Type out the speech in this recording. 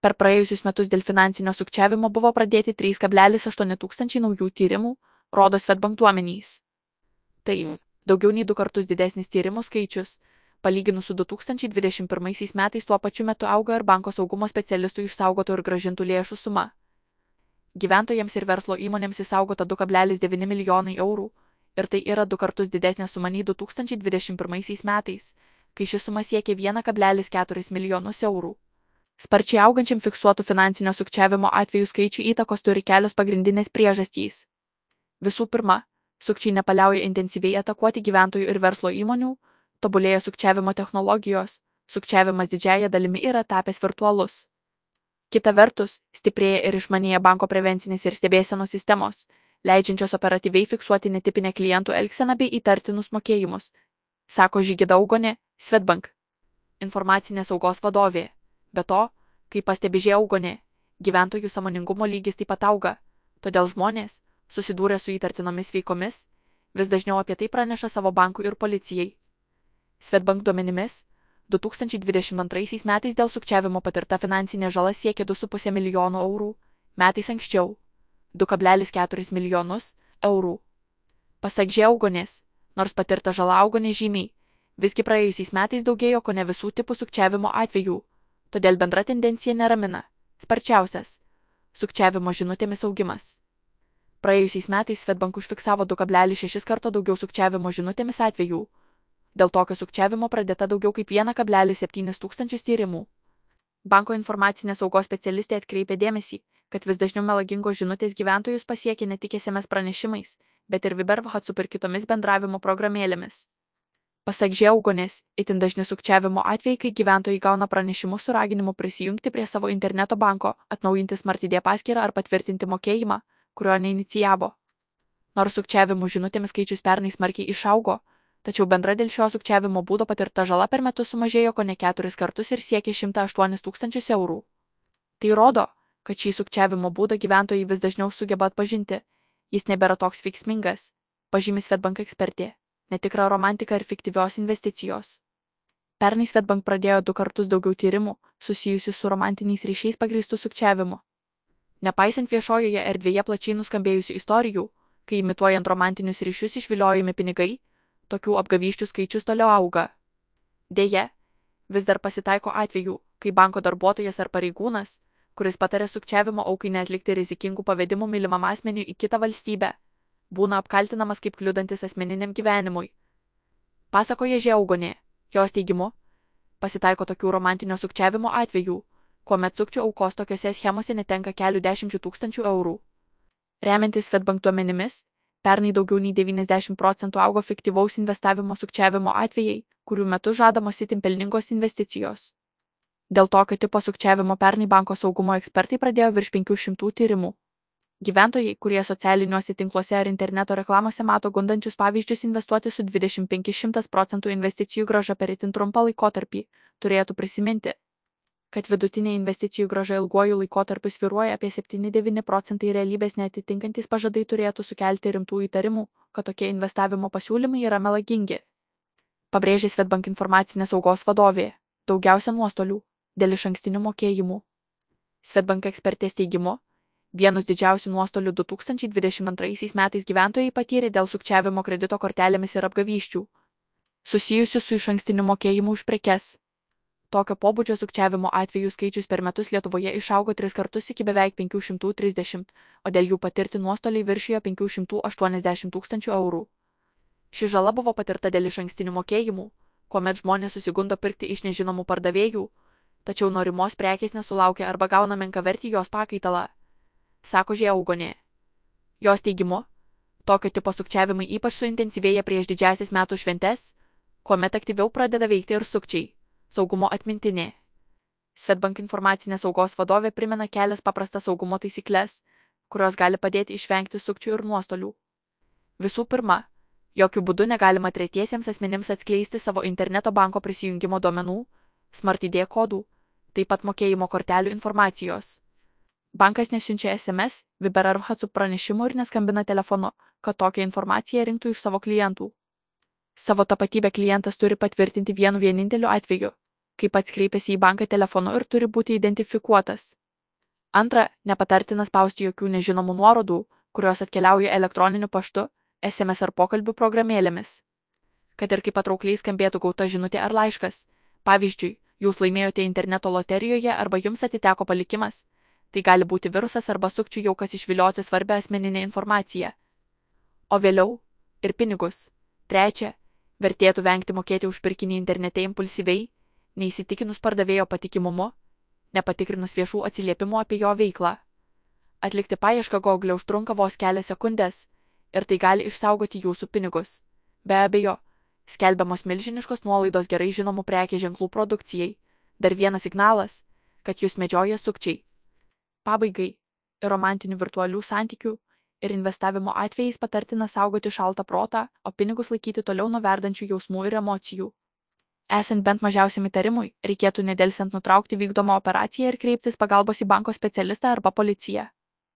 Per praėjusius metus dėl finansinio sukčiavimo buvo pradėti 3,8 tūkstančiai naujų tyrimų, rodo Svetbank duomenys. Tai daugiau nei du kartus didesnis tyrimų skaičius. Palyginus su 2021 metais tuo pačiu metu auga ir banko saugumo specialistų išsaugotų ir gražintų lėšų suma. Gyventojams ir verslo įmonėms įsaugota 2,9 milijonai eurų ir tai yra du kartus didesnė suma nei 2021 metais, kai ši suma siekia 1,4 milijonus eurų. Sparčiai augančiam fiksuotų finansinio sukčiavimo atvejų skaičių įtakos turi kelios pagrindinės priežastys. Visų pirma, sukčiai nepaliauja intensyviai atakuoti gyventojų ir verslo įmonių, tobulėja sukčiavimo technologijos, sukčiavimas didžiaja dalimi yra tapęs virtualus. Kita vertus, stiprėja ir išmanėja banko prevencinės ir stebėsenos sistemos, leidžiančios operatyviai fiksuoti netipinę klientų elgseną bei įtartinus mokėjimus, sako Žygida Augonė, Svetbank. Informacinės saugos vadovė. Be to, kaip pastebi Žiaugonė, gyventojų samoningumo lygis taip pat auga, todėl žmonės, susidūrę su įtartinomis veikomis, vis dažniau apie tai praneša savo bankui ir policijai. Svetbank duomenimis, 2022 metais dėl sukčiavimo patirta finansinė žala siekia 2,5 milijonų eurų, metais anksčiau 2,4 milijonus eurų. Pasak Žiaugonės, nors patirta žala augo nežymiai, visgi praėjusiais metais daugėjo ko ne visų tipų sukčiavimo atvejų, todėl bendra tendencija neramina - sparčiausias - sukčiavimo žinutėmis augimas. Praėjusiais metais Svetbank užfiksavo 2,6 karto daugiau sukčiavimo žinutėmis atvejų. Dėl tokio sukčiavimo pradėta daugiau kaip 1,7 tūkstančius tyrimų. Banko informacinės saugos specialistė atkreipė dėmesį, kad vis dažniau melagingos žinutės gyventojus pasiekia ne tik SMS pranešimais, bet ir Viber WhatsApp ir kitomis bendravimo programėlėmis. Pasak Žiaugonės, itin dažni sukčiavimo atvejai, kai gyventojai gauna pranešimus su raginimu prisijungti prie savo interneto banko, atnaujinti smartidė paskyrą ar patvirtinti mokėjimą, kurio neinicijavo. Nors sukčiavimų žinutėmis skaičius pernai smarkiai išaugo, tačiau bendra dėl šio sukčiavimo būdo patirta žala per metus sumažėjo ko ne keturis kartus ir siekia 108 tūkstančius eurų. Tai rodo, kad šį sukčiavimo būdą gyventojai vis dažniau sugeba atpažinti, jis nebėra toks veiksmingas, pažymi Svetbank ekspertė netikra romantika ir fiktyvios investicijos. Pernai Svetbank pradėjo du kartus daugiau tyrimų susijusių su romantiniais ryšiais pagrįstų sukčiavimu. Nepaisant viešojoje erdvėje plačiai nuskambėjusių istorijų, kai imituojant romantinius ryšius išviliojami pinigai, tokių apgavyščių skaičius toliau auga. Deja, vis dar pasitaiko atvejų, kai banko darbuotojas ar pareigūnas, kuris patarė sukčiavimo aukai netlikti rizikingų pavedimų mylimam asmeniui į kitą valstybę, būna apkaltinamas kaip kliudantis asmeniniam gyvenimui. Pasakoja Žiaugonė, jos teigimu, pasitaiko tokių romantinio sukčiavimo atvejų, kuomet sukčių aukos tokiuose schemose netenka kelių dešimčių tūkstančių eurų. Remiantis Svetbank duomenimis, pernai daugiau nei 90 procentų augo fiktyvaus investavimo sukčiavimo atvejai, kurių metu žadamos itin pelningos investicijos. Dėl tokio tipo sukčiavimo pernai banko saugumo ekspertai pradėjo virš 500 tyrimų. Gyventojai, kurie socialiniuose tinkluose ar interneto reklamose mato gundančius pavyzdžius investuoti su 2500 procentų investicijų graža per itin trumpą laikotarpį, turėtų prisiminti, kad vidutinė investicijų graža ilguoju laikotarpiu sviruoja apie 7-9 procentai realybės netitinkantis pažadai turėtų sukelti rimtų įtarimų, kad tokie investavimo pasiūlymai yra melagingi. Pabrėžė Svetbank informacinės saugos vadovė, daugiausia nuostolių dėl iš ankstinių mokėjimų. Svetbank ekspertės teigimu, Vienus didžiausių nuostolių 2022 metais gyventojai patyrė dėl sukčiavimo kredito kortelėmis ir apgavyščių, susijusių su iš ankstiniu mokėjimu už prekes. Tokio pobūdžio sukčiavimo atvejų skaičius per metus Lietuvoje išaugo tris kartus iki beveik 530, o dėl jų patirti nuostoliai viršijo 580 tūkstančių eurų. Ši žala buvo patirta dėl iš ankstinių mokėjimų, kuomet žmonės susigundo pirkti iš nežinomų pardavėjų, tačiau norimos prekės nesulaukia arba gauna menkavertį jos pakaitalą sako Žiaugonė. Jos teigimu, tokio tipo sukčiavimai ypač suintensyvėja prieš didžiasias metų šventes, kuomet aktyviau pradeda veikti ir sukčiai - saugumo atmintinė. Svetbank informacinės saugos vadovė primena kelias paprastas saugumo taisyklės, kurios gali padėti išvengti sukčių ir nuostolių. Visų pirma, jokių būdų negalima tretiesiems asmenims atskleisti savo interneto banko prisijungimo duomenų, smart ID kodų, taip pat mokėjimo kortelių informacijos. Bankas nesiunčia SMS, Viber ar WhatsApp pranešimų ir neskambina telefonu, kad tokią informaciją rinktų iš savo klientų. Savo tapatybę klientas turi patvirtinti vienu vieninteliu atveju, kai pats kreipiasi į banką telefonu ir turi būti identifikuotas. Antra, nepatartina spausti jokių nežinomų nuorodų, kurios atkeliauja elektroniniu paštu, SMS ar pokalbių programėlėmis. Kad ir kaip patraukliai skambėtų gauta žinutė ar laiškas. Pavyzdžiui, jūs laimėjote interneto loterijoje arba jums atiteko palikimas. Tai gali būti virusas arba sukčių jaukas išvilioti svarbę asmeninę informaciją. O vėliau ir pinigus. Trečia, vertėtų vengti mokėti už pirkinį internete impulsyviai, neįsitikinus pardavėjo patikimumu, nepatikrinus viešų atsiliepimų apie jo veiklą. Atlikti paiešką Google užtrunka vos kelias sekundės ir tai gali išsaugoti jūsų pinigus. Be abejo, skelbiamos milžiniškos nuolaidos gerai žinomų prekės ženklų produkcijai. Dar vienas signalas, kad jūs medžioja sukčiai. Pabaigai, ir romantinių virtualių santykių ir investavimo atvejais patartina saugoti šaltą protą, o pinigus laikyti toliau nuo verdančių jausmų ir emocijų. Esant bent mažiausiam įtarimui, reikėtų nedelsiant nutraukti vykdomą operaciją ir kreiptis pagalbos į banko specialistą arba policiją.